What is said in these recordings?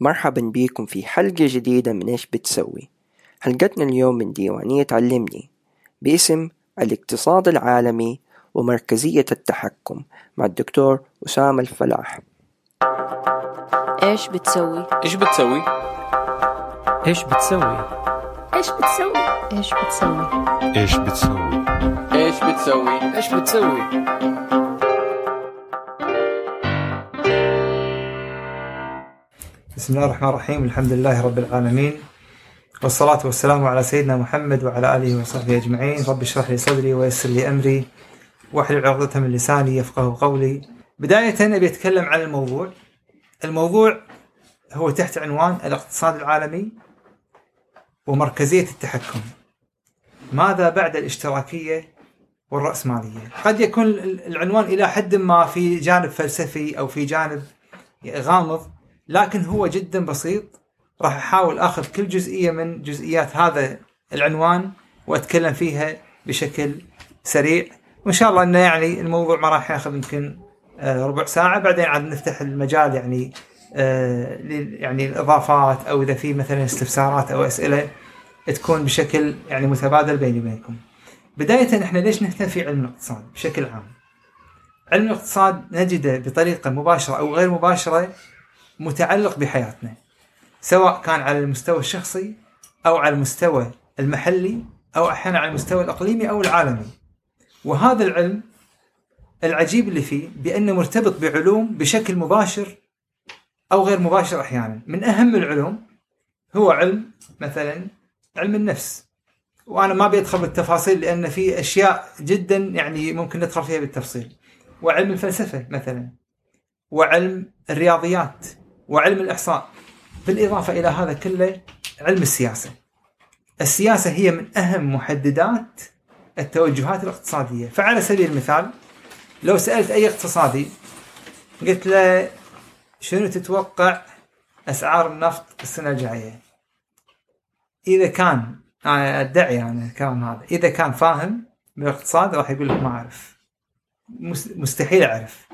مرحبا بيكم في حلقة جديدة من إيش بتسوي حلقتنا اليوم من ديوانية علمني باسم الاقتصاد العالمي ومركزية التحكم مع الدكتور أسامة الفلاح إيش بتسوي؟ إيش بتسوي؟ إيش بتسوي؟ إيش بتسوي؟ إيش بتسوي؟ إيش بتسوي؟ إيش بتسوي؟ إيش بتسوي؟ بسم الله الرحمن الرحيم. الحمد لله رب العالمين. والصلاة والسلام على سيدنا محمد وعلى آله وصحبه أجمعين. رب اشرح لي صدري ويسر لي أمري. واحلل عقدة من لساني يفقه قولي. بداية أبي أتكلم عن الموضوع. الموضوع هو تحت عنوان الاقتصاد العالمي ومركزية التحكم. ماذا بعد الاشتراكية والرأسمالية؟ قد يكون العنوان إلى حد ما في جانب فلسفي أو في جانب غامض. لكن هو جدا بسيط راح أحاول أخذ كل جزئية من جزئيات هذا العنوان وأتكلم فيها بشكل سريع وإن شاء الله إنه يعني الموضوع ما راح ياخذ يمكن آه، ربع ساعة بعدين عاد نفتح المجال يعني آه، يعني الإضافات أو إذا في مثلا استفسارات أو أسئلة تكون بشكل يعني متبادل بيني وبينكم. بداية إحنا ليش نهتم في علم الاقتصاد بشكل عام؟ علم الاقتصاد نجده بطريقة مباشرة أو غير مباشرة متعلق بحياتنا سواء كان على المستوى الشخصي أو على المستوى المحلي أو أحيانا على المستوى الإقليمي أو العالمي. وهذا العلم العجيب اللي فيه بأنه مرتبط بعلوم بشكل مباشر أو غير مباشر أحيانا. من أهم العلوم هو علم مثلا علم النفس. وأنا ما بيدخل بالتفاصيل لأن في أشياء جدا يعني ممكن ندخل فيها بالتفصيل. وعلم الفلسفة مثلا. وعلم الرياضيات. وعلم الإحصاء. بالإضافة إلى هذا كله علم السياسة. السياسة هي من أهم محددات التوجهات الاقتصادية. فعلى سبيل المثال لو سألت أي اقتصادي قلت له شنو تتوقع أسعار النفط السنة الجاية؟ إذا كان أنا أدعي أنا الكلام هذا. إذا كان فاهم بالاقتصاد راح يقول لك ما أعرف. مس- مستحيل أعرف.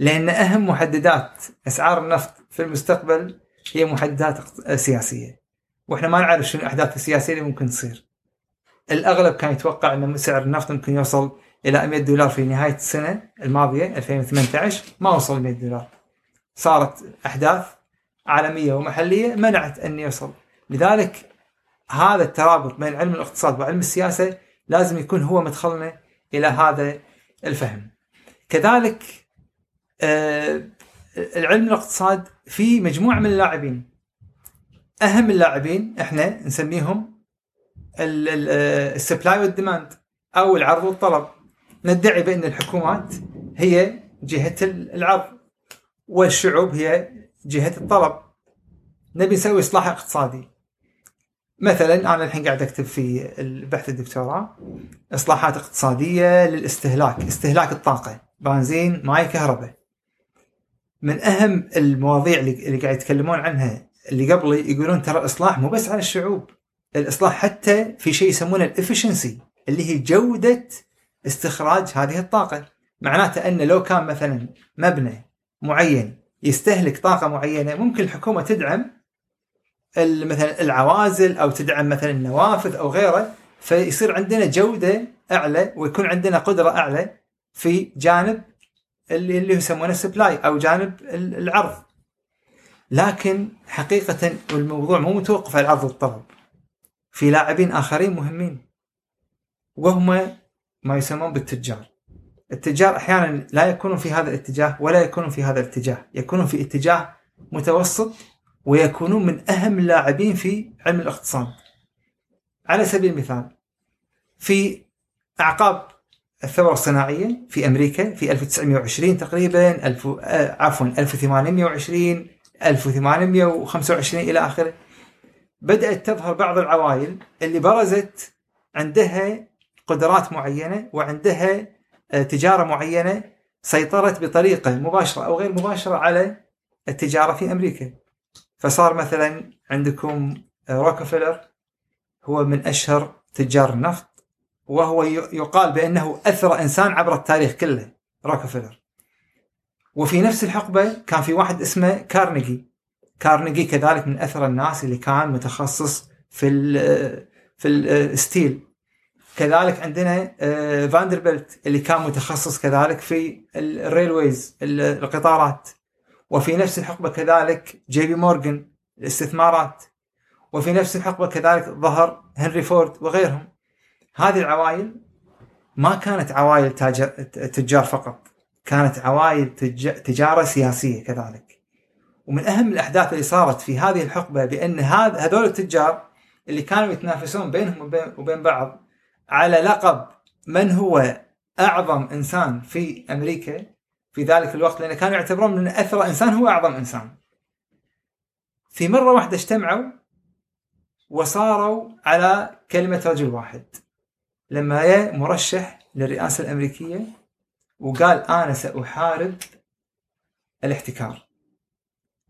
لأن أهم محددات أسعار النفط في المستقبل هي محددات سياسية. وإحنا ما نعرف شنو الأحداث السياسية اللي ممكن تصير. الأغلب كان يتوقع إن سعر النفط ممكن يوصل إلى 100 دولار في نهاية السنة الماضية 2018 ما وصل 100 دولار. صارت أحداث عالمية ومحلية منعت أن يوصل. لذلك هذا الترابط بين علم الاقتصاد وعلم السياسة لازم يكون هو مدخلنا إلى هذا الفهم. كذلك العلم الاقتصاد في مجموعة من اللاعبين. أهم اللاعبين إحنا نسميهم ال supply وال demand أو العرض والطلب. ندعي بأن الحكومات هي جهة العرض والشعوب هي جهة الطلب. نبي نسوي إصلاح اقتصادي. مثلا أنا الحين قاعد أكتب في البحث الدكتوراه إصلاحات اقتصادية للاستهلاك استهلاك الطاقة بنزين ماي كهرباء. من أهم المواضيع اللي قاعد يتكلمون عنها اللي قبلي يقولون ترى الإصلاح مو بس على الشعوب الإصلاح حتى في شيء يسمونه ال efficiency اللي هي جودة استخراج هذه الطاقة. معناته أن لو كان مثلا مبنى معين يستهلك طاقة معينة ممكن الحكومة تدعم مثلا العوازل أو تدعم مثلا النوافذ أو غيره فيصير عندنا جودة أعلى ويكون عندنا قدرة أعلى في جانب اللي اللي يسمونه سبلاي أو جانب ال- العرض. لكن حقيقة الموضوع مو متوقف على العرض والطلب في لاعبين آخرين مهمين. وهم ما يسمون بالتجار. التجار أحيانا لا يكونون في هذا الاتجاه ولا يكونون في هذا الاتجاه. يكونون في اتجاه متوسط ويكونون من أهم اللاعبين في علم الاقتصاد. على سبيل المثال في أعقاب الثورة الصناعية في أمريكا في 1920 تقريبا ألف آه، عفوا 1820 1825 إلى آخره. بدأت تظهر بعض العوائل اللي برزت عندها قدرات معينة وعندها آه، تجارة معينة سيطرت بطريقة مباشرة أو غير مباشرة على التجارة في أمريكا. فصار مثلا عندكم آه، روكفلر هو من أشهر تجار النفط. وهو يقال بأنه أثرى إنسان عبر التاريخ كله روكفلر وفي نفس الحقبة كان في واحد اسمه كارنيجي كارنيجي كذلك من اثرى الناس اللي كان متخصص في ال في ال steel كذلك عندنا آه، فاندربلت اللي كان متخصص كذلك في ال railways القطارات. وفي نفس الحقبة كذلك جي بي مورغان الاستثمارات. وفي نفس الحقبة كذلك ظهر هنري فورد وغيرهم. هذه العوائل ما كانت عوائل تاجر تجار فقط كانت عوائل تج- تجارة سياسية كذلك ومن أهم الأحداث اللي صارت في هذه الحقبة بأن هذا هذول التجار اللي كانوا يتنافسون بينهم وبين, وبين بعض على لقب من هو أعظم إنسان في أمريكا في ذلك الوقت لأن كانوا يعتبرون من اثرى إنسان هو أعظم إنسان. في مرة واحدة اجتمعوا وصاروا على كلمة رجل واحد. لما جاء مرشح للرئاسة الأمريكية وقال أنا سأحارب الاحتكار.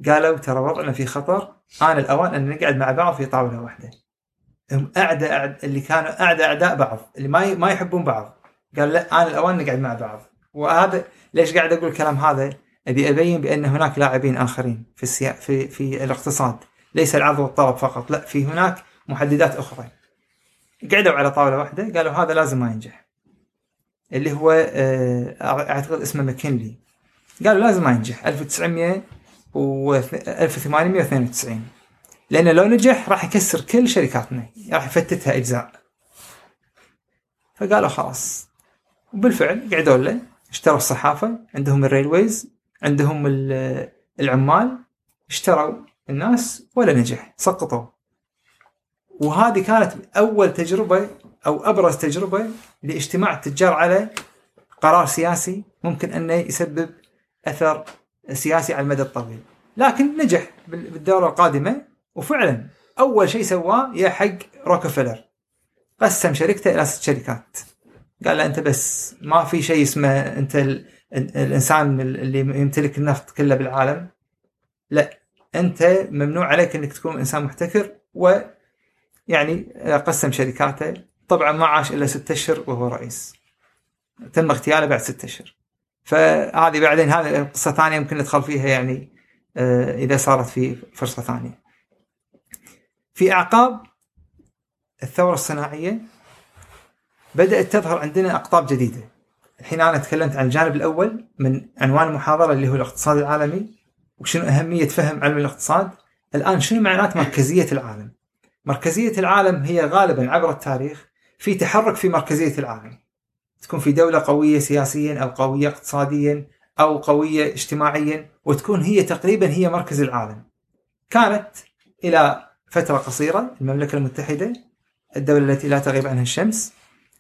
قالوا ترى وضعنا في خطر آن الأوان أن نقعد مع بعض في طاولة واحدة. هم أعدى أعد اللي كانوا أعدى أعداء بعض اللي ما ي- ما يحبون بعض. قال لا آن الأوان نقعد مع بعض. وهذا ليش قاعد أقول الكلام هذا؟ أبي أبين بأن هناك لاعبين آخرين في السيا... في في الاقتصاد. ليس العرض والطلب فقط لا في هناك محددات أخرى. قعدوا على طاولة واحدة قالوا هذا لازم ما ينجح. اللي هو آه، أعتقد اسمه ماكنلي. قالوا لازم ما ينجح. 1900 و 1892 لأنه لو نجح راح يكسر كل شركاتنا راح يفتتها أجزاء. فقالوا خلاص. وبالفعل قعدوا له اشتروا الصحافة عندهم الريلويز عندهم ال- العمال اشتروا الناس ولا نجح. سقطوا. وهذه كانت أول تجربة أو أبرز تجربة لاجتماع التجار على قرار سياسي ممكن أنه يسبب أثر سياسي على المدى الطويل. لكن نجح بال- بالدورة القادمة وفعلا أول شيء سواه يا حق روكفلر قسم شركته إلى ست شركات. قال له أنت بس ما في شيء اسمه أنت ال... ال- الإنسان اللي يمتلك النفط كله بالعالم. لا أنت ممنوع عليك إنك تكون إنسان محتكر ويعني قسم شركاته طبعا ما عاش إلا ستة أشهر وهو رئيس تم اغتياله بعد ستة أشهر فهذه بعدين هذه قصة ثانية يمكن ندخل فيها يعني آه، إذا صارت في فرصة ثانية. في أعقاب الثورة الصناعية بدأت تظهر عندنا أقطاب جديدة. الحين أنا تكلمت عن الجانب الأول من عنوان المحاضرة اللي هو الاقتصاد العالمي وشنو أهمية فهم علم الاقتصاد. الآن شنو معنات مركزية العالم؟ مركزية العالم هي غالبا عبر التاريخ في تحرك في مركزية العالم. تكون في دولة قوية سياسيا أو قوية اقتصاديا أو قوية اجتماعيا وتكون هي تقريبا هي مركز العالم كانت إلى فترة قصيرة المملكة المتحدة الدولة التي لا تغيب عنها الشمس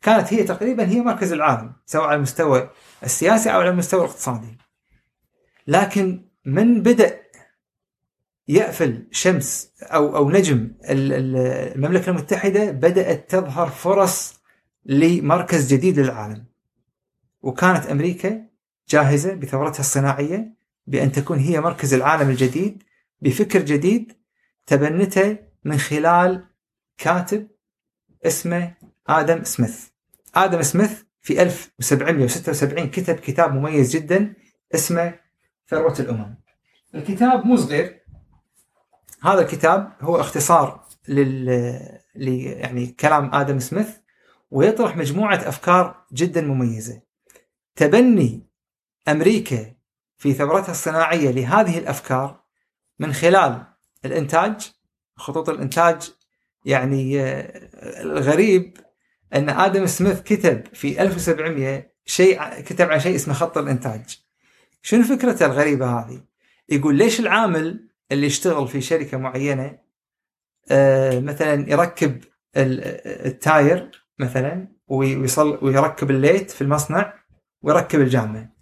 كانت هي تقريبا هي مركز العالم سواء على المستوى السياسي أو على المستوى الاقتصادي لكن من بدأ يقفل شمس أو أو نجم ال- ال- المملكة المتحدة بدأت تظهر فرص لمركز جديد للعالم وكانت أمريكا جاهزة بثورتها الصناعية بأن تكون هي مركز العالم الجديد بفكر جديد تبنته من خلال كاتب اسمه آدم سميث. آدم سميث في 1776 كتب كتاب مميز جدا اسمه ثروة الأمم. الكتاب مو صغير هذا الكتاب هو اختصار لل يعني كلام آدم سميث ويطرح مجموعة أفكار جدا مميزة. تبني أمريكا في ثورتها الصناعية لهذه الأفكار من خلال الإنتاج خطوط الإنتاج يعني آه، الغريب أن آدم سميث كتب في 1700 شيء كتب عن شيء اسمه خط الإنتاج. شنو فكرته الغريبة هذه؟ يقول ليش العامل اللي يشتغل في شركة معينة آه، مثلا يركب ال- التاير مثلا ويصل ويركب الليت في المصنع ويركب الجامعة.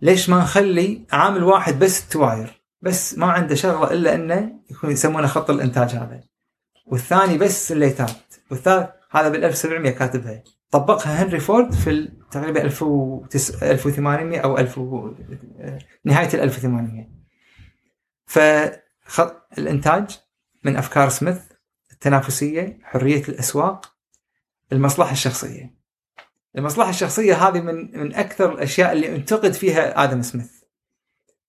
ليش ما نخلي عامل واحد بس التواير؟ بس ما عنده شغلة إلا إنه يكون يسمونه خط الإنتاج هذا. والثاني بس الليتات. والثالث هذا بال 1700 كاتبها. طبقها هنري فورد في تقريبا 1800 أو 1000 و- نهاية ال 1800 فالإنتاج من أفكار سميث التنافسية حرية الأسواق المصلحة الشخصية. المصلحة الشخصية هذه من من أكثر الأشياء اللي انتقد فيها آدم سميث.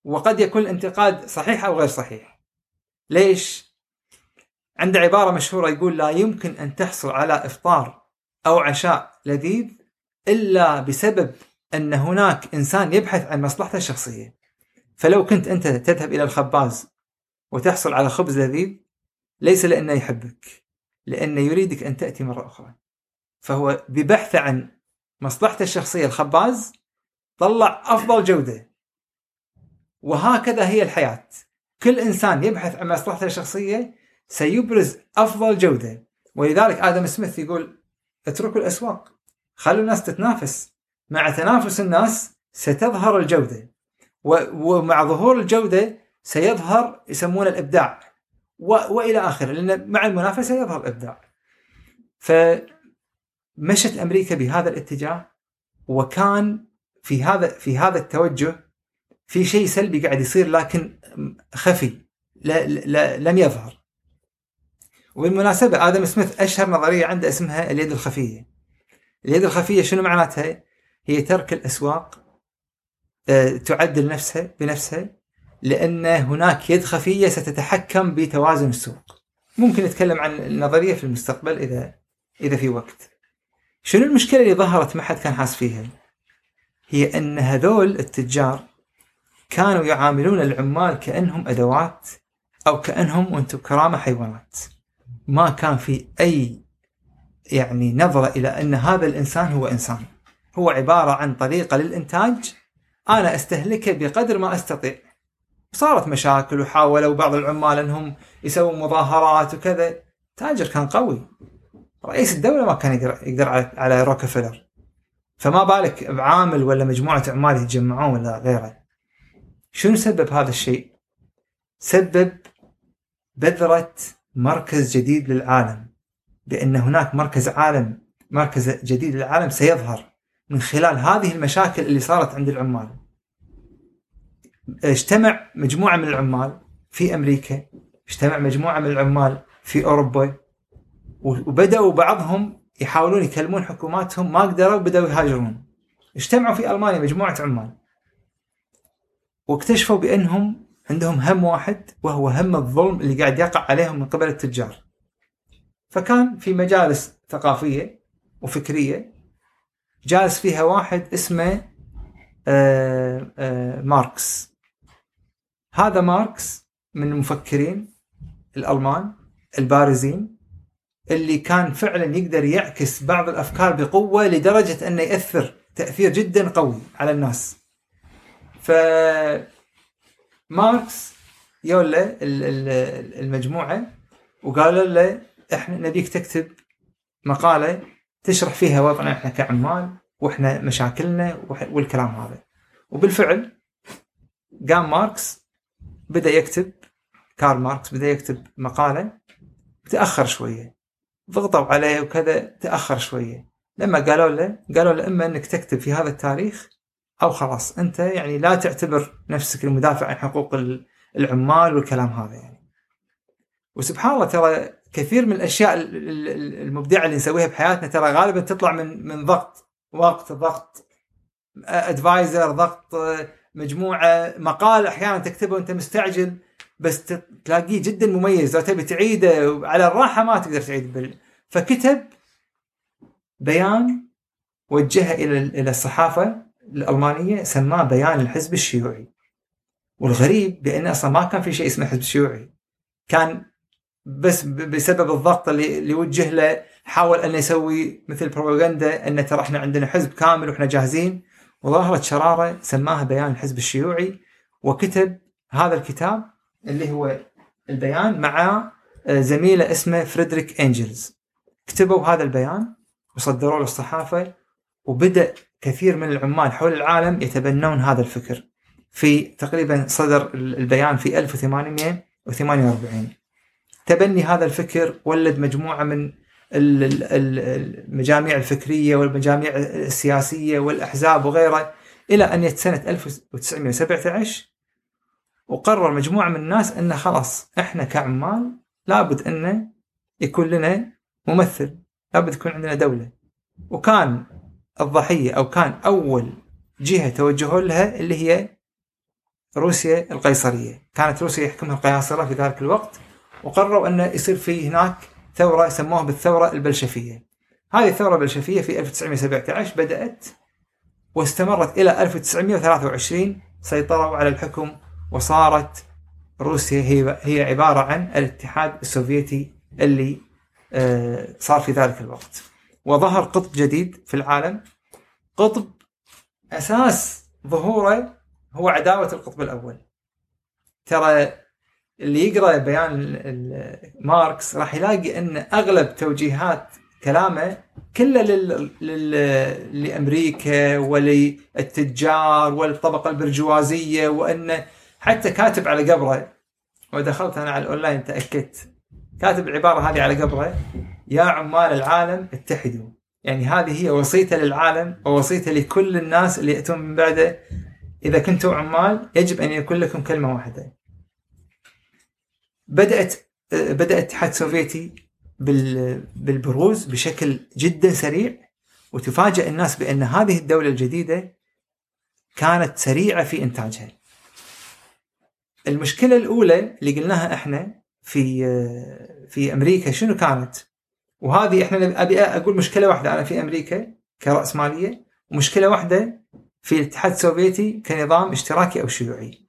وقد يكون الانتقاد صحيح أو غير صحيح. ليش؟ عنده عبارة مشهورة يقول لا يمكن أن تحصل على إفطار أو عشاء لذيذ إلا بسبب أن هناك إنسان يبحث عن مصلحته الشخصية. فلو كنت أنت تذهب إلى الخباز وتحصل على خبز لذيذ ليس لأنه يحبك لأنه يريدك أن تأتي مرة أخرى. فهو ببحث عن مصلحته الشخصية الخباز طلع أفضل جودة. وهكذا هي الحياة. كل إنسان يبحث عن مصلحته الشخصية سيبرز أفضل جودة. ولذلك آدم سميث يقول اتركوا الأسواق خلوا الناس تتنافس. مع تنافس الناس ستظهر الجودة. ومع ظهور الجودة سيظهر يسمونه الإبداع و... وإلى آخره لأن مع المنافسة يظهر الإبداع. فمشت أمريكا بهذا الاتجاه وكان في هذا في هذا التوجه في شيء سلبي قاعد يصير لكن خفي لا لا لم يظهر. وبالمناسبة آدم سميث أشهر نظرية عنده اسمها اليد الخفية. اليد الخفية شنو معناتها؟ هي ترك الأسواق آه، تعدل نفسها بنفسها لأن هناك يد خفية ستتحكم بتوازن السوق. ممكن نتكلم عن النظرية في المستقبل إذا إذا في وقت. شنو المشكلة اللي ظهرت ما حد كان حاس فيها؟ هي أن هذول التجار كانوا يعاملون العمال كأنهم أدوات أو كأنهم وأنتم كرامة حيوانات. ما كان في أي يعني نظرة إلى أن هذا الإنسان هو إنسان. هو عبارة عن طريقة للإنتاج أنا أستهلكه بقدر ما أستطيع. صارت مشاكل وحاولوا بعض العمال إنهم يسووا مظاهرات وكذا. تاجر كان قوي. رئيس الدولة ما كان يقدر, يقدر على روكفلر فما بالك بعامل ولا مجموعة عمال يتجمعون ولا غيره. شنو سبب هذا الشيء؟ سبب بذرة مركز جديد للعالم. بأن هناك مركز عالم مركز جديد للعالم سيظهر. من خلال هذه المشاكل اللي صارت عند العمال. اجتمع مجموعة من العمال في أمريكا اجتمع مجموعة من العمال في أوروبا وبدأوا بعضهم يحاولون يكلمون حكوماتهم ما قدروا بدأوا يهاجرون. اجتمعوا في ألمانيا مجموعة عمال. واكتشفوا بأنهم عندهم هم واحد وهو هم الظلم اللي قاعد يقع عليهم من قبل التجار. فكان في مجالس ثقافية وفكرية جالس فيها واحد اسمه آه، آه، ماركس هذا ماركس من المفكرين الألمان البارزين اللي كان فعلا يقدر يعكس بعض الأفكار بقوة لدرجة أنه يأثر تأثير جدا قوي على الناس. ف ماركس يولى ال- ال- المجموعة وقالوا له إحنا نبيك تكتب مقالة تشرح فيها وضعنا إحنا كعمال وإحنا مشاكلنا والكلام هذا. وبالفعل قام ماركس بدأ يكتب كارل ماركس بدأ يكتب مقالة تأخر شوية. ضغطوا عليه وكذا تأخر شوية. لما قالوا له قالوا له إما إنك تكتب في هذا التاريخ أو خلاص أنت يعني لا تعتبر نفسك المدافع عن حقوق ال- العمال والكلام هذا يعني. وسبحان الله ترى كثير من الأشياء ال- ال- ال- المبدعة اللي نسويها بحياتنا ترى غالبا تطلع من من ضغط. وقت ضغط ادفايزر ضغط مجموعة مقال أحيانا تكتبه وأنت مستعجل بس تلاقيه جدا مميز. لو تبي تعيده على الراحة ما تقدر تعيد بال... فكتب بيان وجهه إلى إلى الصحافة الألمانية سماه بيان الحزب الشيوعي. والغريب بان أصلا ما كان في شيء اسمه حزب شيوعي. كان بس بسبب الضغط اللي اللي وجه له حاول انه يسوي مثل بروباغندا أن ترى إحنا عندنا حزب كامل وإحنا جاهزين. وظهرت شرارة سماها بيان الحزب الشيوعي وكتب هذا الكتاب اللي هو البيان مع آه، زميله اسمه فريدريك أنجلز. كتبوا هذا البيان وصدروه للصحافة وبدأ كثير من العمال حول العالم يتبنون هذا الفكر في تقريبا صدر البيان في 1848 تبني هذا الفكر ولد مجموعة من ال- ال- ال- المجاميع الفكرية والمجاميع السياسية والأحزاب وغيرها إلى أن يت سنة 1917 وقرر مجموعة من الناس إن خلاص إحنا كعمال لابد انه يكون لنا ممثل لابد يكون عندنا دولة. وكان الضحية أو كان أول جهة توجهوا لها اللي هي روسيا القيصرية. كانت روسيا يحكمها القياصرة في ذلك الوقت. وقرروا أن يصير في هناك ثورة سموها بالثورة البلشفية. هذه الثورة البلشفية في 1917 بدأت واستمرت إلى 1923 سيطروا على الحكم وصارت روسيا هي هي عبارة عن الاتحاد السوفيتي اللي آه، صار في ذلك الوقت. وظهر قطب جديد في العالم. قطب أساس ظهوره هو عداوة القطب الأول. ترى اللي يقرأ بيان ماركس راح يلاقي أن أغلب توجيهات كلامه كله لل... لل... لأمريكا وللتجار والطبقة البرجوازية وأن حتى كاتب على قبره. ودخلت أنا على الأونلاين تأكدت. كاتب العبارة هذه على قبره يا عمال العالم اتحدوا. يعني هذه هي وصيته للعالم ووصيته لكل الناس اللي يأتون من بعده. إذا كنتم عمال يجب أن يكون لكم كلمة واحدة. بدأت بدأ الاتحاد السوفيتي بال- بالبروز بشكل جدا سريع وتفاجأ الناس بأن هذه الدولة الجديدة كانت سريعة في إنتاجها. المشكلة الأولى اللي قلناها إحنا في في أمريكا شنو كانت؟ وهذه إحنا أبي أقول مشكلة واحدة أنا في أمريكا كرأسمالية ومشكلة واحدة في الاتحاد السوفيتي كنظام اشتراكي أو شيوعي.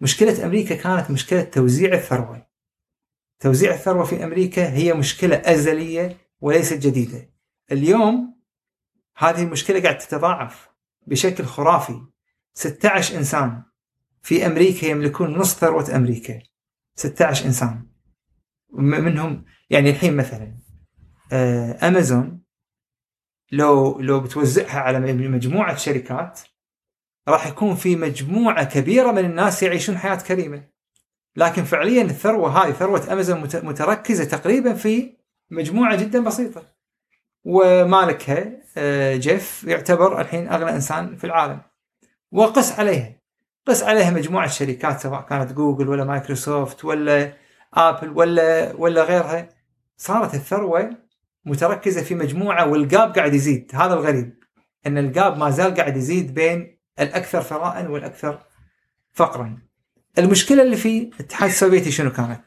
مشكلة أمريكا كانت مشكلة توزيع الثروة. توزيع الثروة في أمريكا هي مشكلة أزلية وليست جديدة. اليوم هذه المشكلة قاعد تتضاعف بشكل خرافي. 16 إنسان في أمريكا يملكون نصف ثروة أمريكا. 16 إنسان. منهم يعني الحين مثلا آه، أمازون لو لو بتوزعها على مجموعة شركات راح يكون في مجموعة كبيرة من الناس يعيشون حياة كريمة. لكن فعليا الثروة هذه ثروة أمازون مت- متركزة تقريبا في مجموعة جدا بسيطة. ومالكها آه، جيف يعتبر الحين أغنى إنسان في العالم. وقس عليها. قس عليها مجموعة شركات سواء كانت جوجل ولا مايكروسوفت ولا آبل ولا ولا غيرها. صارت الثروة متركزة في مجموعة وال gap قاعد يزيد. هذا الغريب أن ال gap ما زال قاعد يزيد بين الأكثر ثراء والأكثر فقرا. المشكلة اللي في الاتحاد السوفيتي شنو كانت؟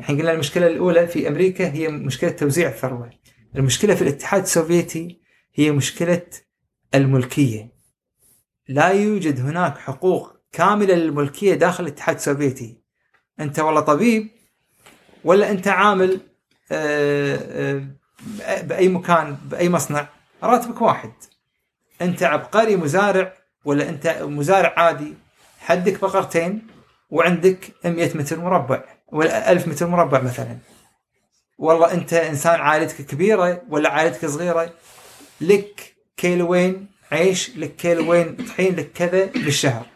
الحين قلنا المشكلة الأولى في أمريكا هي مشكلة توزيع الثروة. المشكلة في الاتحاد السوفيتي هي مشكلة الملكية. لا يوجد هناك حقوق كاملة للملكية داخل الاتحاد السوفيتي. أنت والله طبيب ولا أنت عامل آه، آه، بأي مكان بأي مصنع راتبك واحد. أنت عبقري مزارع ولا أنت مزارع عادي حدك بقرتين وعندك 100 متر مربع ولا 1000 متر مربع مثلا. والله أنت إنسان عائلتك كبيرة ولا عائلتك صغيرة؟ لك كيلوين عيش لك كيلوين طحين لك كذا بالشهر.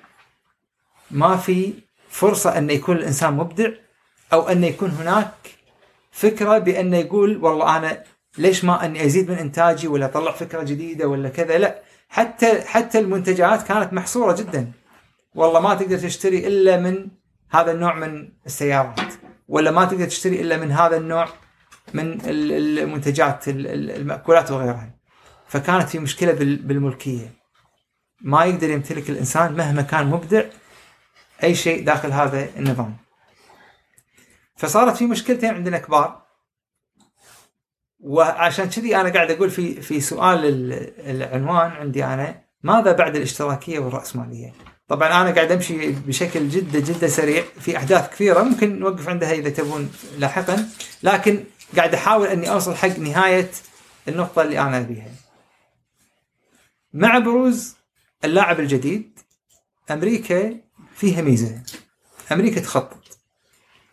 ما في فرصة أن يكون الإنسان مبدع أو أن يكون هناك فكرة بأن يقول والله أنا ليش ما أني أزيد من إنتاجي ولا أطلع فكرة جديدة ولا كذا؟ لا حتى حتى المنتجات كانت محصورة جدا. والله ما تقدر تشتري إلا من هذا النوع من السيارات ولا ما تقدر تشتري إلا من هذا النوع من ال- المنتجات ال- ال- المأكولات وغيرها. فكانت في مشكلة بال- بالملكية. ما يقدر يمتلك الإنسان مهما كان مبدع أي شيء داخل هذا النظام. فصارت في مشكلتين عندنا كبار. وعشان كذي أنا قاعد أقول في في سؤال ال- العنوان عندي أنا ماذا بعد الاشتراكية والرأسمالية؟ طبعا أنا قاعد أمشي بشكل جدا جدا سريع في أحداث كثيرة ممكن نوقف عندها إذا تبون لاحقا لكن قاعد أحاول أني أوصل حق نهاية النقطة اللي أنا أبيها. مع بروز اللاعب الجديد أمريكا فيها ميزة. أمريكا تخطط.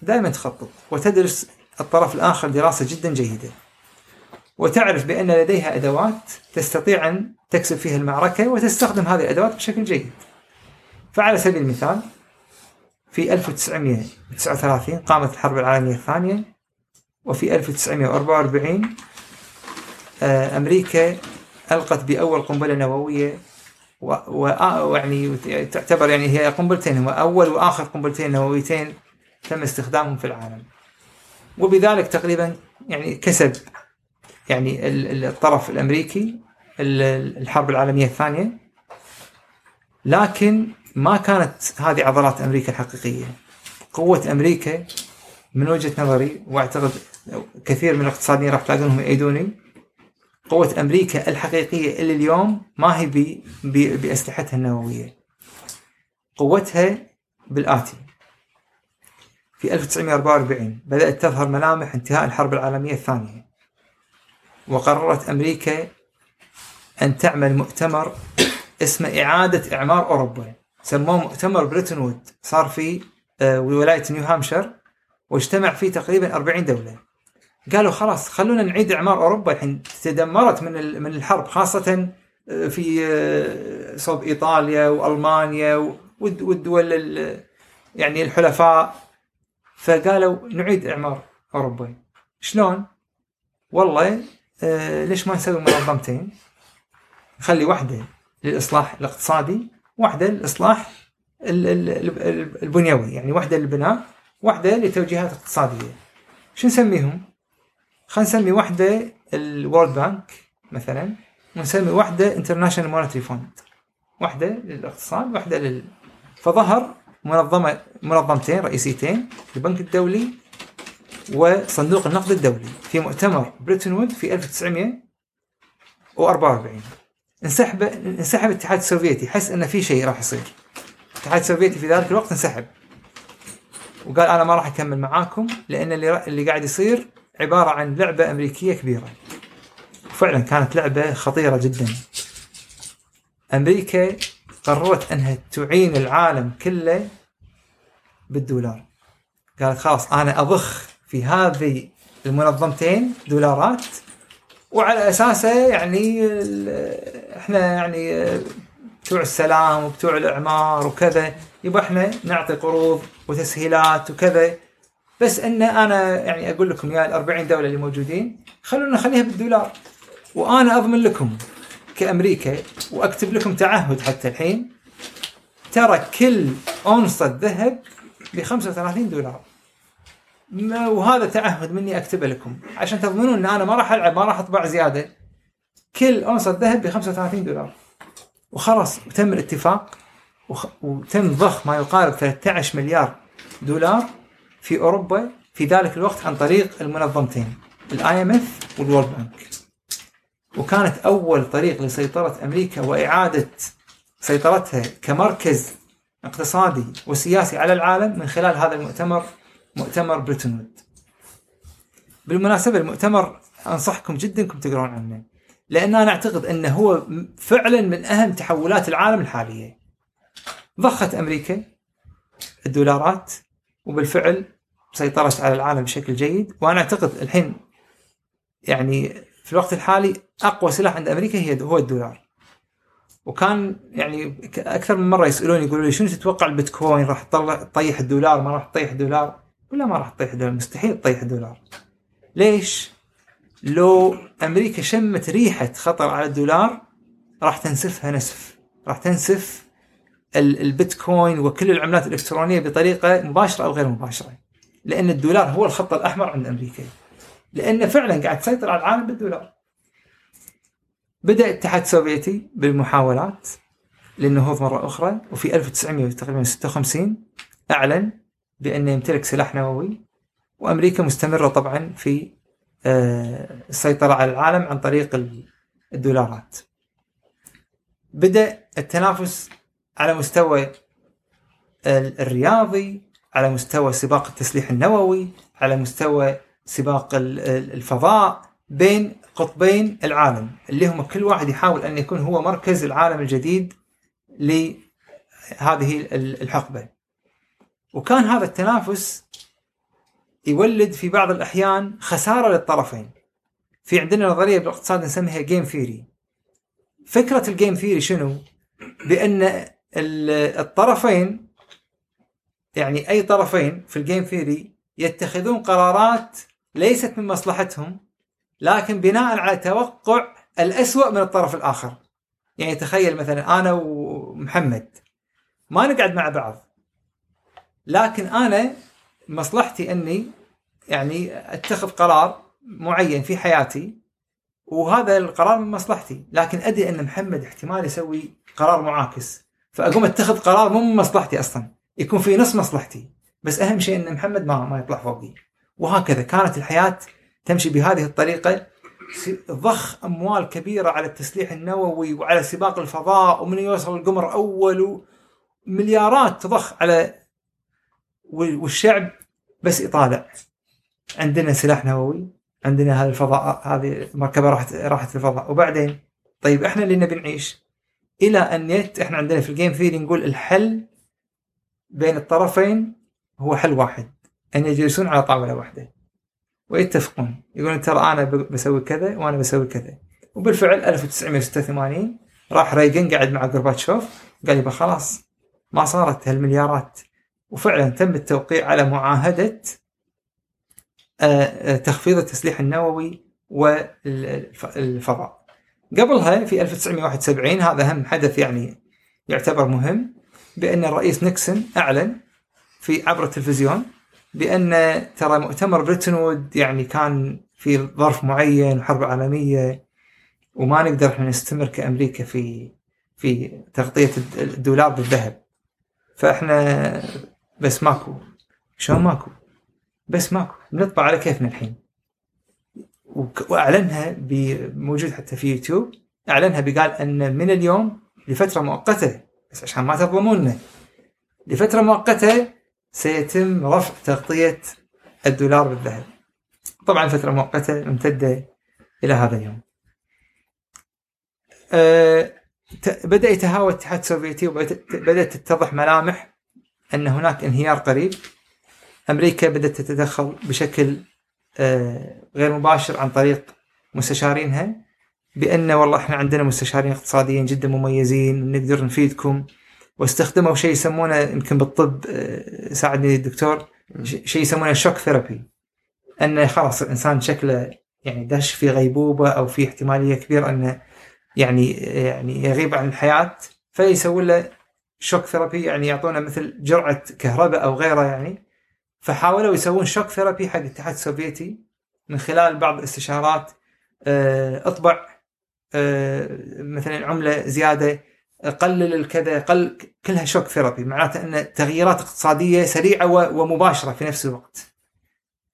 دائما تخطط وتدرس الطرف الآخر دراسة جدا جيدة. وتعرف بأن لديها أدوات تستطيع أن تكسب فيها المعركة وتستخدم هذه الأدوات بشكل جيد. فعلى سبيل المثال في 1939 قامت الحرب العالمية الثانية وفي 1944 آه، أمريكا ألقت بأول قنبلة نووية ويعني تعتبر يعني هي قنبلتين هو أول وآخر قنبلتين نوويتين تم استخدامهم في العالم. وبذلك تقريبا يعني كسب يعني ال- ال- الطرف الأمريكي ال- الحرب العالمية الثانية. لكن ما كانت هذه عضلات أمريكا الحقيقية. قوة أمريكا من وجهة نظري وأعتقد كثير من الاقتصاديين راح تلاقونهم يأيدوني قوة أمريكا الحقيقية اللي اليوم ما هي ب- ب- بأسلحتها النووية. قوتها بالآتي. في 1944 بدأت تظهر ملامح انتهاء الحرب العالمية الثانية. وقررت أمريكا أن تعمل مؤتمر اسمه إعادة إعمار أوروبا. سموه مؤتمر بريتون وود صار في آه، ولاية نيو هامشير واجتمع فيه تقريبا 40 دولة. قالوا خلاص خلونا نعيد إعمار أوروبا. الحين تدمرت من من الحرب خاصة آه، في آه، صوب إيطاليا وألمانيا والد- والدول ال- يعني الحلفاء. فقالوا نعيد إعمار أوروبا. شلون؟ والله ليش ما نسوي منظمتين؟ نخلي واحدة للإصلاح الاقتصادي واحدة للإصلاح ال- ال- ال- البنيوي يعني واحدة للبناء واحدة لتوجيهات اقتصادية. شو نسميهم؟ خلينا نسمي واحدة ال World Bank مثلا ونسمي واحدة International Monetary Fund واحدة للاقتصاد واحدة لل فظهر منظمة منظمتين رئيسيتين البنك الدولي وصندوق النقد الدولي. في مؤتمر بريتون وود في 1944 انسحب انسحب الاتحاد السوفيتي حس إن في شيء راح يصير. الاتحاد السوفيتي في ذلك الوقت انسحب. وقال أنا ما راح أكمل معاكم لأن اللي اللي قاعد يصير عبارة عن لعبة أمريكية كبيرة. وفعلا كانت لعبة خطيرة جدا. أمريكا قررت إنها تعين العالم كله بالدولار. قالت خلاص أنا أضخ في هذه المنظمتين دولارات وعلى أساسه يعني إحنا يعني بتوع السلام وبتوع الإعمار وكذا يبقى إحنا نعطي قروض وتسهيلات وكذا. بس إن أنا يعني أقول لكم يا ال 40 دولة اللي موجودين خلونا نخليها بالدولار. وأنا أضمن لكم كأمريكا وأكتب لكم تعهد حتى الحين ترى كل اونصه ذهب ب 35 دولار. وهذا تعهد مني أكتبه لكم. عشان تضمنون إن أنا ما راح ألعب ما راح أطبع زيادة. كل أونصة ذهب ب 35 دولار. وخلاص وتم الاتفاق وخ... وتم ضخ ما يقارب 13 مليار دولار في أوروبا في ذلك الوقت عن طريق المنظمتين ال IMF وال World Bank وكانت أول طريق لسيطرة أمريكا وإعادة سيطرتها كمركز اقتصادي وسياسي على العالم من خلال هذا المؤتمر مؤتمر بريتون وود. بالمناسبة المؤتمر أنصحكم جدا أنكم تقرون عنه لأن أنا أعتقد أنه هو فعلا من أهم تحولات العالم الحالية. ضخت أمريكا الدولارات وبالفعل سيطرت على العالم بشكل جيد وأنا أعتقد الحين يعني في الوقت الحالي أقوى سلاح عند أمريكا هي هو الدولار. وكان يعني أكثر من مرة يسألوني يقولوا لي شنو تتوقع البيتكوين؟ راح تطلع تطيح الدولار؟ ما راح تطيح الدولار؟ ولا ما راح تطيح الدولار مستحيل تطيح الدولار. ليش؟ لو أمريكا شمت ريحة خطر على الدولار راح تنسفها نسف، راح تنسف ال- البيتكوين وكل العملات الإلكترونية بطريقة مباشرة أو غير مباشرة. لأن الدولار هو الخط الأحمر عند أمريكا. لأنه فعلا قاعد تسيطر على العالم بالدولار. بدأ الاتحاد السوفيتي بالمحاولات للنهوض مرة أخرى وفي 1956 أعلن بأنه يمتلك سلاح نووي وأمريكا مستمرة طبعا في آه، السيطرة على العالم عن طريق ال- الدولارات. بدأ التنافس على مستوى ال- الرياضي على مستوى سباق التسليح النووي على مستوى سباق ال- ال- الفضاء بين قطبين العالم اللي هم كل واحد يحاول أن يكون هو مركز العالم الجديد لهذه ال- الحقبة. وكان هذا التنافس يولد في بعض الأحيان خسارة للطرفين. في عندنا نظرية بالاقتصاد نسميها game theory فكرة ال game theory شنو؟ بأن ال- الطرفين يعني أي طرفين في الجيم ثيري يتخذون قرارات ليست من مصلحتهم لكن بناء على توقع الأسوأ من الطرف الآخر. يعني تخيل مثلا أنا ومحمد ما نقعد مع بعض. لكن أنا مصلحتي أني يعني أتخذ قرار معين في حياتي وهذا القرار من مصلحتي. لكن أدري أن محمد احتمال يسوي قرار معاكس فأقوم أتخذ قرار مو من مصلحتي أصلا يكون في نص مصلحتي. بس أهم شيء أن محمد ما ما يطلع فوقي. وهكذا كانت الحياة تمشي بهذه الطريقة. ضخ أموال كبيرة على التسليح النووي وعلى سباق الفضاء ومن يوصل القمر اول ومليارات تضخ على والشعب بس يطالع عندنا سلاح نووي عندنا هذا الفضاء هذه المركبه راحت راحت الفضاء. وبعدين طيب إحنا اللي نبي نعيش. إلى أن يت إحنا عندنا في الجيم ثيري نقول الحل بين الطرفين هو حل واحد. أن يجلسون على طاولة واحدة. ويتفقون. يقولون ترى أنا بسوي كذا وأنا بسوي كذا. وبالفعل 1986 راح ريغن قاعد مع غورباتشوف قال يبا خلاص ما صارت هالمليارات. وفعلا تم التوقيع على معاهدة آه، آه، تخفيض التسليح النووي والفضاء. قبلها في 1971 هذا هم حدث يعني يعتبر مهم بأن الرئيس نيكسون أعلن في عبر التلفزيون بأن ترى مؤتمر بريتون وود يعني كان في ظرف معين وحرب عالمية وما نقدر إحنا نستمر كأمريكا في في تغطية الدولار بالذهب. فإحنا بس ماكو. شلون ماكو؟ بس ماكو. بنطبع على كيفنا الحين. وأعلنها موجود حتى في يوتيوب. أعلنها بقال أن من اليوم لفترة مؤقتة بس عشان ما تظلمونا. لفترة مؤقتة سيتم رفع تغطية الدولار بالذهب. طبعا فترة مؤقتة ممتده إلى هذا اليوم. أه بدأ يتهاوى الاتحاد السوفيتي وبدات تتضح ملامح أن هناك انهيار قريب. أمريكا بدأت تتدخل بشكل آه، غير مباشر عن طريق مستشارينها بأن والله إحنا عندنا مستشارين اقتصاديين جدا مميزين نقدر نفيدكم. واستخدموا شيء يسمونه يمكن بالطب آه، ساعدني الدكتور شيء يسمونه شوك ثيرابي انه خلاص الإنسان شكله يعني دش في غيبوبة أو في احتمالية كبيرة أنه يعني يعني يغيب عن الحياة فيسوون له shock therapy يعني يعطونه مثل جرعة كهرباء أو غيره يعني. فحاولوا يسوون shock therapy حق الاتحاد السوفيتي من خلال بعض الاستشارات آه، اطبع آه، مثلا عملة زيادة قلل الكذا قل كلها shock therapy. معناته إن تغييرات اقتصادية سريعة ومباشرة في نفس الوقت.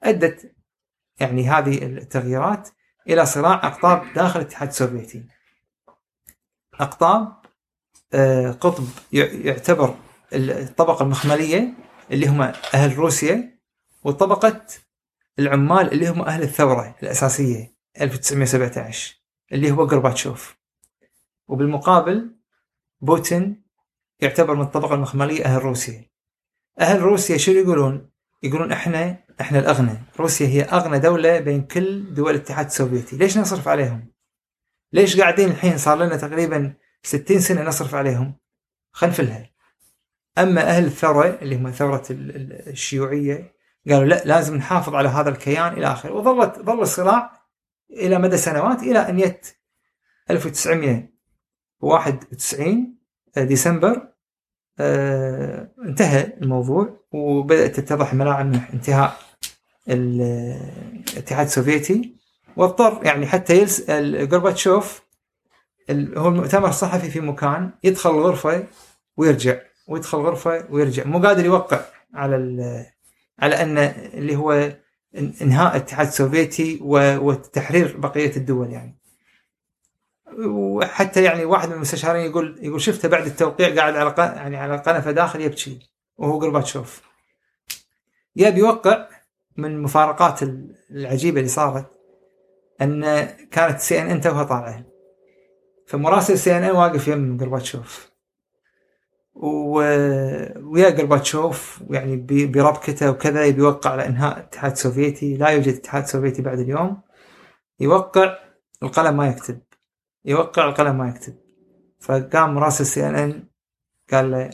أدت يعني هذه التغييرات إلى صراع أقطاب داخل الاتحاد السوفيتي. أقطاب قطب ي- يعتبر الطبقة المخملية اللي هم أهل روسيا وطبقة العمال اللي هم أهل الثورة الأساسية 1917 اللي هو غورباتشوف وبالمقابل بوتين يعتبر من الطبقة المخملية أهل روسيا أهل روسيا شو يقولون؟ يقولون إحنا إحنا الأغنى روسيا هي أغنى دولة بين كل دول الاتحاد السوفيتي ليش نصرف عليهم؟ ليش قاعدين الحين صار لنا تقريبا 60 سنة نصرف عليهم؟ خنفلها أما أهل الثورة اللي هم ثورة ال- ال- الشيوعية قالوا لا لازم نحافظ على هذا الكيان إلى آخره. وظلت ظل الصراع إلى مدى سنوات إلى أن يت 1991 ديسمبر آه، انتهى الموضوع وبدأت تتضح ملامح انتهاء ال- الاتحاد السوفيتي. واضطر يعني حتى يلس غورباتشوف هو المؤتمر الصحفي في مكان يدخل الغرفة ويرجع ويدخل غرفه ويرجع. مو قادر يوقع على على أن اللي هو إنهاء الاتحاد السوفيتي وتحرير بقية الدول يعني. وحتى يعني واحد من المستشارين يقول يقول شفته بعد التوقيع قاعد على يعني على قنفة داخل يبكي وهو غورباتشوف. يا بيوقع من المفارقات ال- العجيبة اللي صارت أن كانت CNN توها طالعة. فمراسل CNN واقف يم غورباتشوف و- ويا غورباتشوف يعني ب- بربكته وكذا يبي يوقع على إنهاء الاتحاد السوفيتي لا يوجد اتحاد سوفيتي بعد اليوم. يوقع القلم ما يكتب. يوقع القلم ما يكتب. فقام مراسل CNN قال له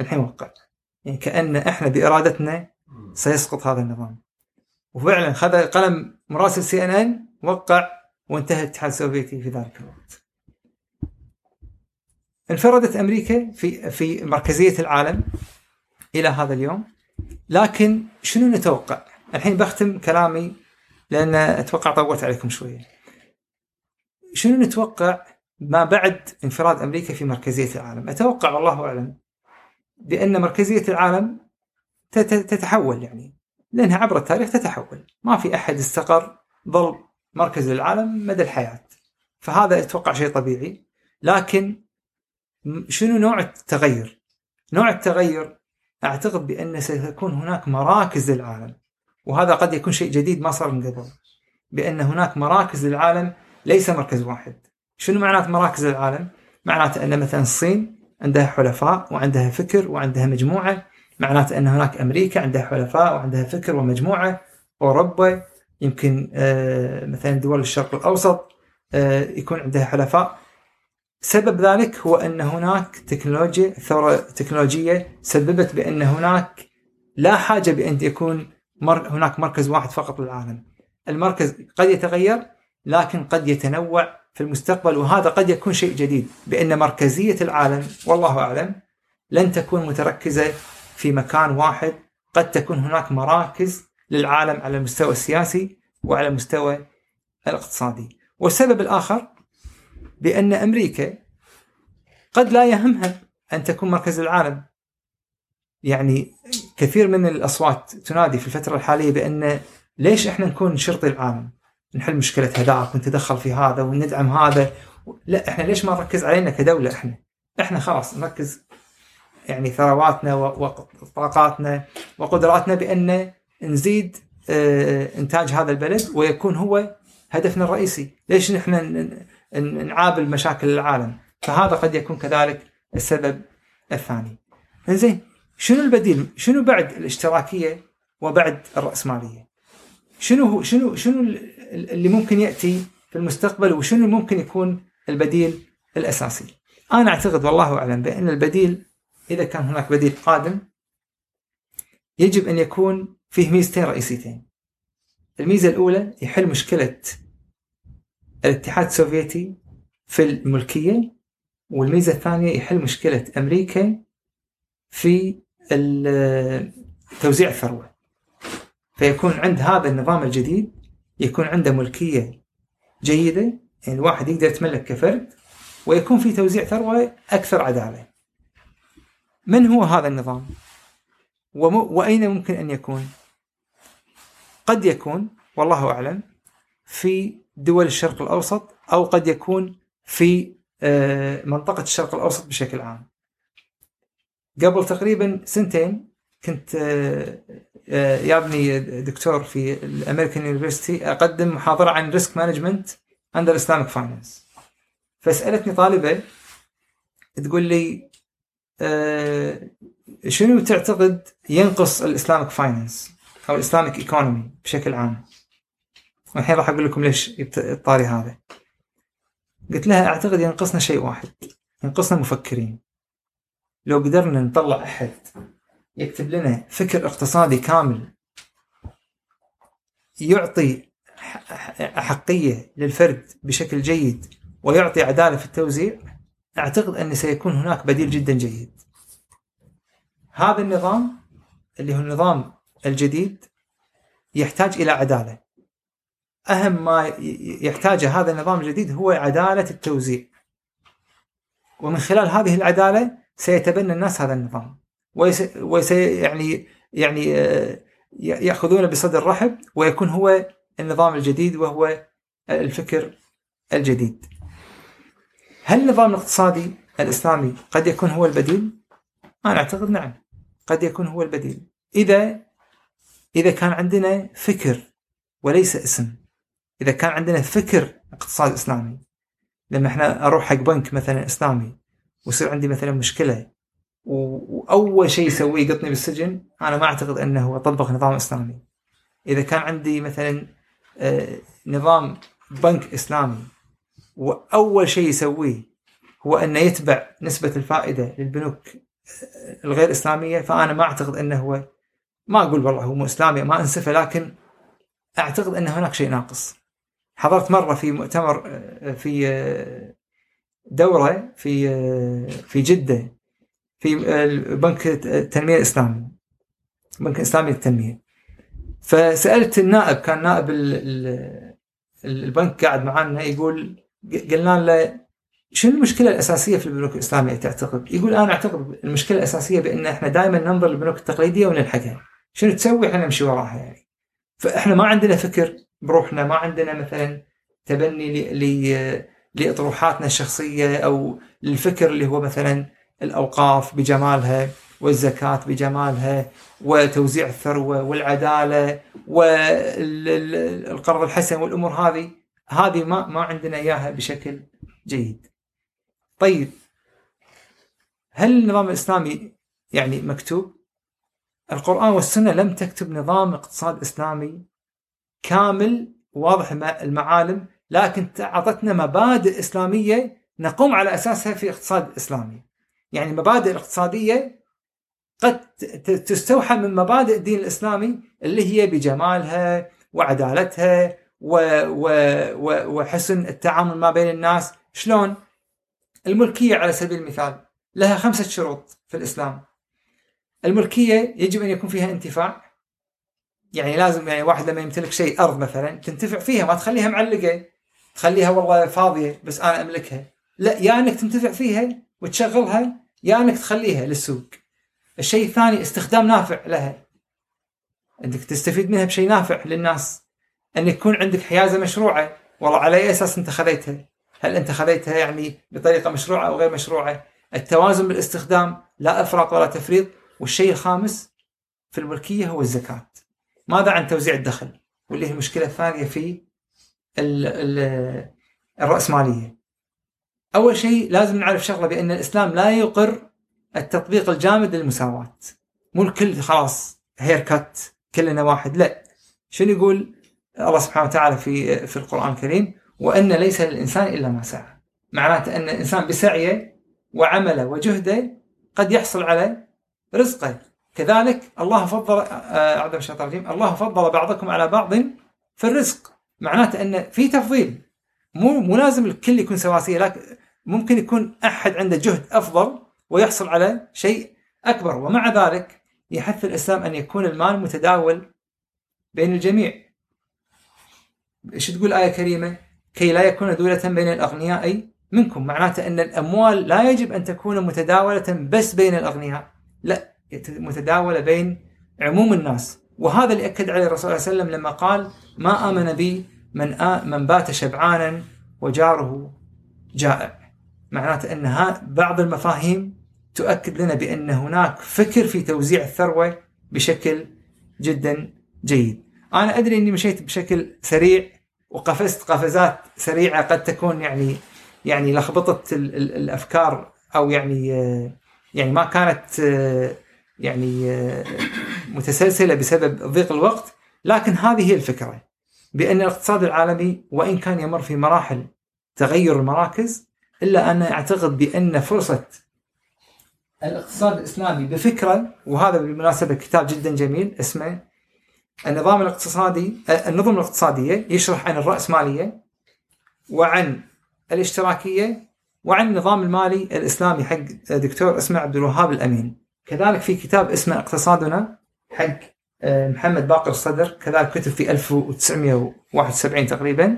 الحين وقع. يعني كأن إحنا بإرادتنا سيسقط هذا النظام. وفعلا خذ قلم مراسل CNN وقع وانتهى الاتحاد السوفيتي في ذلك الوقت. انفردت أمريكا في في مركزية العالم إلى هذا اليوم. لكن شنو نتوقع؟ الحين بختم كلامي لأن أتوقع طولت عليكم شوية. شنو نتوقع ما بعد انفراد أمريكا في مركزية العالم؟ أتوقع والله أعلم بأن مركزية العالم تت- تتحول يعني لأنها عبر التاريخ تتحول. ما في أحد استقر ظل مركز للعالم مدى الحياة. فهذا أتوقع شيء طبيعي. لكن شنو نوع التغير؟ نوع التغير أعتقد بأن سيكون هناك مراكز للعالم وهذا قد يكون شيء جديد ما صار من قبل بأن هناك مراكز للعالم ليس مركز واحد شنو معنات مراكز للعالم؟ معناته أن مثلا الصين عندها حلفاء وعندها فكر وعندها مجموعة معناته أن هناك أمريكا عندها حلفاء وعندها فكر ومجموعة أوروبا يمكن آه، مثلا دول الشرق الأوسط آه، يكون عندها حلفاء سبب ذلك هو أن هناك تكنولوجيا ثورة تكنولوجية سببت بأن هناك لا حاجة بأن يكون مر هناك مركز واحد فقط للعالم. المركز قد يتغير لكن قد يتنوع في المستقبل وهذا قد يكون شيء جديد بأن مركزية العالم والله أعلم لن تكون متركزة في مكان واحد قد تكون هناك مراكز للعالم على المستوى السياسي وعلى المستوى الاقتصادي. والسبب الآخر بأن أمريكا قد لا يهمها أن تكون مركز العالم يعني كثير من الأصوات تنادي في الفترة الحالية بأن ليش إحنا نكون شرطي العالم؟ نحل مشكلة هذاك ونتدخل في هذا وندعم هذا لا إحنا ليش ما نركز علينا كدولة إحنا؟ إحنا خلاص نركز يعني ثرواتنا وطاقاتنا وقدراتنا بأن نزيد آه، إنتاج هذا البلد ويكون هو هدفنا الرئيسي، ليش نحن نعابل مشاكل العالم؟ فهذا قد يكون كذلك السبب الثاني. زين شنو البديل؟ شنو بعد الاشتراكية وبعد الرأسمالية؟ شنو هو شنو شنو ال- اللي ممكن يأتي في المستقبل وشنو ممكن يكون البديل الأساسي؟ أنا أعتقد والله أعلم بأن البديل إذا كان هناك بديل قادم يجب أن يكون فيه ميزتين رئيسيتين. الميزة الأولى يحل مشكلة الاتحاد السوفيتي في الملكية والميزة الثانية يحل مشكلة أمريكا في توزيع الثروة. فيكون عند هذا النظام الجديد يكون عنده ملكية جيدة يعني الواحد يقدر يتملك كفرد ويكون في توزيع ثروة أكثر عدالة. من هو هذا النظام؟ وم... وأين ممكن أن يكون؟ قد يكون والله أعلم في دول الشرق الأوسط أو قد يكون في آه، منطقة الشرق الأوسط بشكل عام. قبل تقريبا سنتين كنت آه، آه، يابني دكتور في ال American University أقدم محاضرة عن risk management under Islamic finance فسألتني طالبة تقول لي شنو تعتقد ينقص الاسلامك فاينانس أو الاسلامك إيكونومي بشكل عام والحين راح أقول لكم ليش الطاري هذا قلت لها أعتقد ينقصنا شيء واحد ينقصنا مفكرين لو قدرنا نطلع أحد يكتب لنا فكر اقتصادي كامل يعطي احقيه للفرد بشكل جيد ويعطي عدالة في التوزيع أعتقد أن سيكون هناك بديل جدا جيد. هذا النظام اللي هو النظام الجديد يحتاج إلى عدالة. أهم ما يحتاجه هذا النظام الجديد هو عدالة التوزيع. ومن خلال هذه العدالة سيتبنى الناس هذا النظام. ويس وسي يعني يعني آه، يأخذونه بصدر رحب ويكون هو النظام الجديد وهو الفكر الجديد. هل النظام الاقتصادي الإسلامي قد يكون هو البديل؟ أنا أعتقد نعم قد يكون هو البديل إذا إذا كان عندنا فكر وليس اسم إذا كان عندنا فكر اقتصاد إسلامي لما إحنا أروح حق بنك مثلا إسلامي ويصير عندي مثلا مشكلة وأول شيء يسويه يقطني بالسجن أنا ما أعتقد أنه طبق نظام إسلامي إذا كان عندي مثلا آه، نظام بنك إسلامي وأول شيء يسويه هو أنه يتبع نسبة الفائدة للبنوك الغير إسلامية فأنا ما أعتقد أنه هو ما أقول والله هو مو إسلامي ما أنسفه لكن أعتقد أن هناك شيء ناقص. حضرت مرة في مؤتمر آه، في آه، دورة في آه، في جدة في بنك التنمية الإسلامي بنك الاسلامي للتنمية فسألت النائب كان نائب ال- ال- البنك قاعد معنا يقول قلنا له شنو المشكلة الأساسية في البنوك الإسلامية تعتقد؟ يقول أنا أعتقد المشكلة الأساسية بأن إحنا دائما ننظر للبنوك التقليدية ونلحقها. شنو تسوي إحنا نمشي وراها يعني. فإحنا ما عندنا فكر بروحنا، ما عندنا مثلا تبني لاطروحاتنا الشخصية أو الفكر اللي هو مثلا الأوقاف بجمالها والزكاة بجمالها وتوزيع الثروة والعدالة والقرض الحسن والأمور هذه هذه ما ما عندنا إياها بشكل جيد. طيب هل النظام الإسلامي يعني مكتوب؟ القرآن والسنة لم تكتب نظام اقتصاد إسلامي كامل واضح الم- المعالم لكن أعطتنا مبادئ إسلامية نقوم على أساسها في اقتصاد إسلامي. يعني المبادئ الاقتصادية قد تستوحى من مبادئ الدين الإسلامي اللي هي بجمالها وعدالتها و و و وحسن التعامل ما بين الناس، شلون؟ الملكية على سبيل المثال لها خمسة شروط في الإسلام. الملكية يجب أن يكون فيها انتفاع. يعني لازم يعني واحد لما يمتلك شيء أرض مثلا تنتفع فيها ما تخليها معلقة تخليها والله فاضية بس أنا أملكها. لا يا إنك تنتفع فيها وتشغلها يا إنك تخليها للسوق. الشيء الثاني استخدام نافع لها. انك تستفيد منها بشيء نافع للناس. أن يكون عندك حيازة مشروعة. والله على أي أساس أنت خذيتها؟ هل أنت خذيتها يعني بطريقة مشروعة أو غير مشروعة؟ التوازن بالاستخدام لا إفراط ولا تفريط. والشيء الخامس في الملكية هو الزكاة. ماذا عن توزيع الدخل؟ واللي هي المشكلة الثانية في ال ال الرأسمالية. أول شيء لازم نعرف شغلة بأن الإسلام لا يقر التطبيق الجامد للمساواة. مو الكل خلاص هير كات كلنا واحد. لا. شنو يقول الله سبحانه وتعالى في في القرآن الكريم؟ وأن ليس للإنسان إلا ما سعى. معناته أن الإنسان بسعيه وعمله وجهده قد يحصل على رزقه. كذلك الله فضل آه، من الشيطان الرجيم. الله فضل بعضكم على بعض في الرزق. معناته أن في تفضيل. مو مو لازم الكل يكون سواسية لكن ممكن يكون أحد عنده جهد أفضل ويحصل على شيء أكبر. ومع ذلك يحث الإسلام أن يكون المال متداول بين الجميع. إيش تقول الايه الكريمه؟ كي لا يكون دولة بين الأغنياء منكم، معناته أن الأموال لا يجب أن تكون متداولة بس بين الأغنياء، لا متداولة بين عموم الناس، وهذا اللي أكد عليه الرسول صلى الله عليه وسلم لما قال: ما آمن بي من من بات شبعانا وجاره جائع. معناته ها بعض المفاهيم تؤكد لنا بأن هناك فكر في توزيع الثروة بشكل جدا جيد. أنا أدري إني مشيت بشكل سريع وقفزت قفزات سريعة قد تكون يعني يعني لخبطت ال ال الأفكار أو يعني آه، يعني ما كانت آه، يعني آه، متسلسلة بسبب ضيق الوقت لكن هذه هي الفكرة. بأن الاقتصاد العالمي وإن كان يمر في مراحل تغير المراكز إلا أنا أعتقد بأن فرصة الاقتصاد الإسلامي بفكرة وهذا بالمناسبة كتاب جدا جميل اسمه النظام الاقتصادي آه، النظم الاقتصادية يشرح عن الرأسمالية وعن الاشتراكية وعن النظام المالي الإسلامي حق دكتور اسمه عبد الوهاب الأمين. كذلك في كتاب اسمه اقتصادنا حق آه، محمد باقر الصدر كذلك كتب في 1971 تقريبا.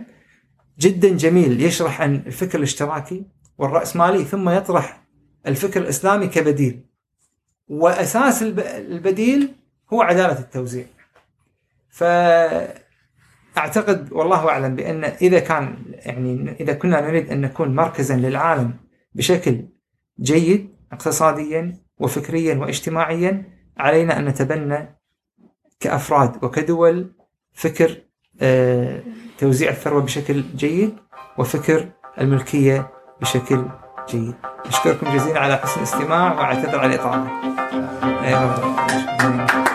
جدا جميل يشرح عن الفكر الاشتراكي والرأسمالي ثم يطرح الفكر الإسلامي كبديل. وأساس الب- البديل هو عدالة التوزيع. فأعتقد والله أعلم بأن إذا كان يعني إذا كنا نريد أن نكون مركزا للعالم بشكل جيد اقتصاديا وفكريا واجتماعيا علينا أن نتبنى كأفراد وكدول فكر آه، توزيع الثروة بشكل جيد وفكر الملكية بشكل جيد أشكركم جزيلا على حسن الاستماع وأعتذر على أيوة.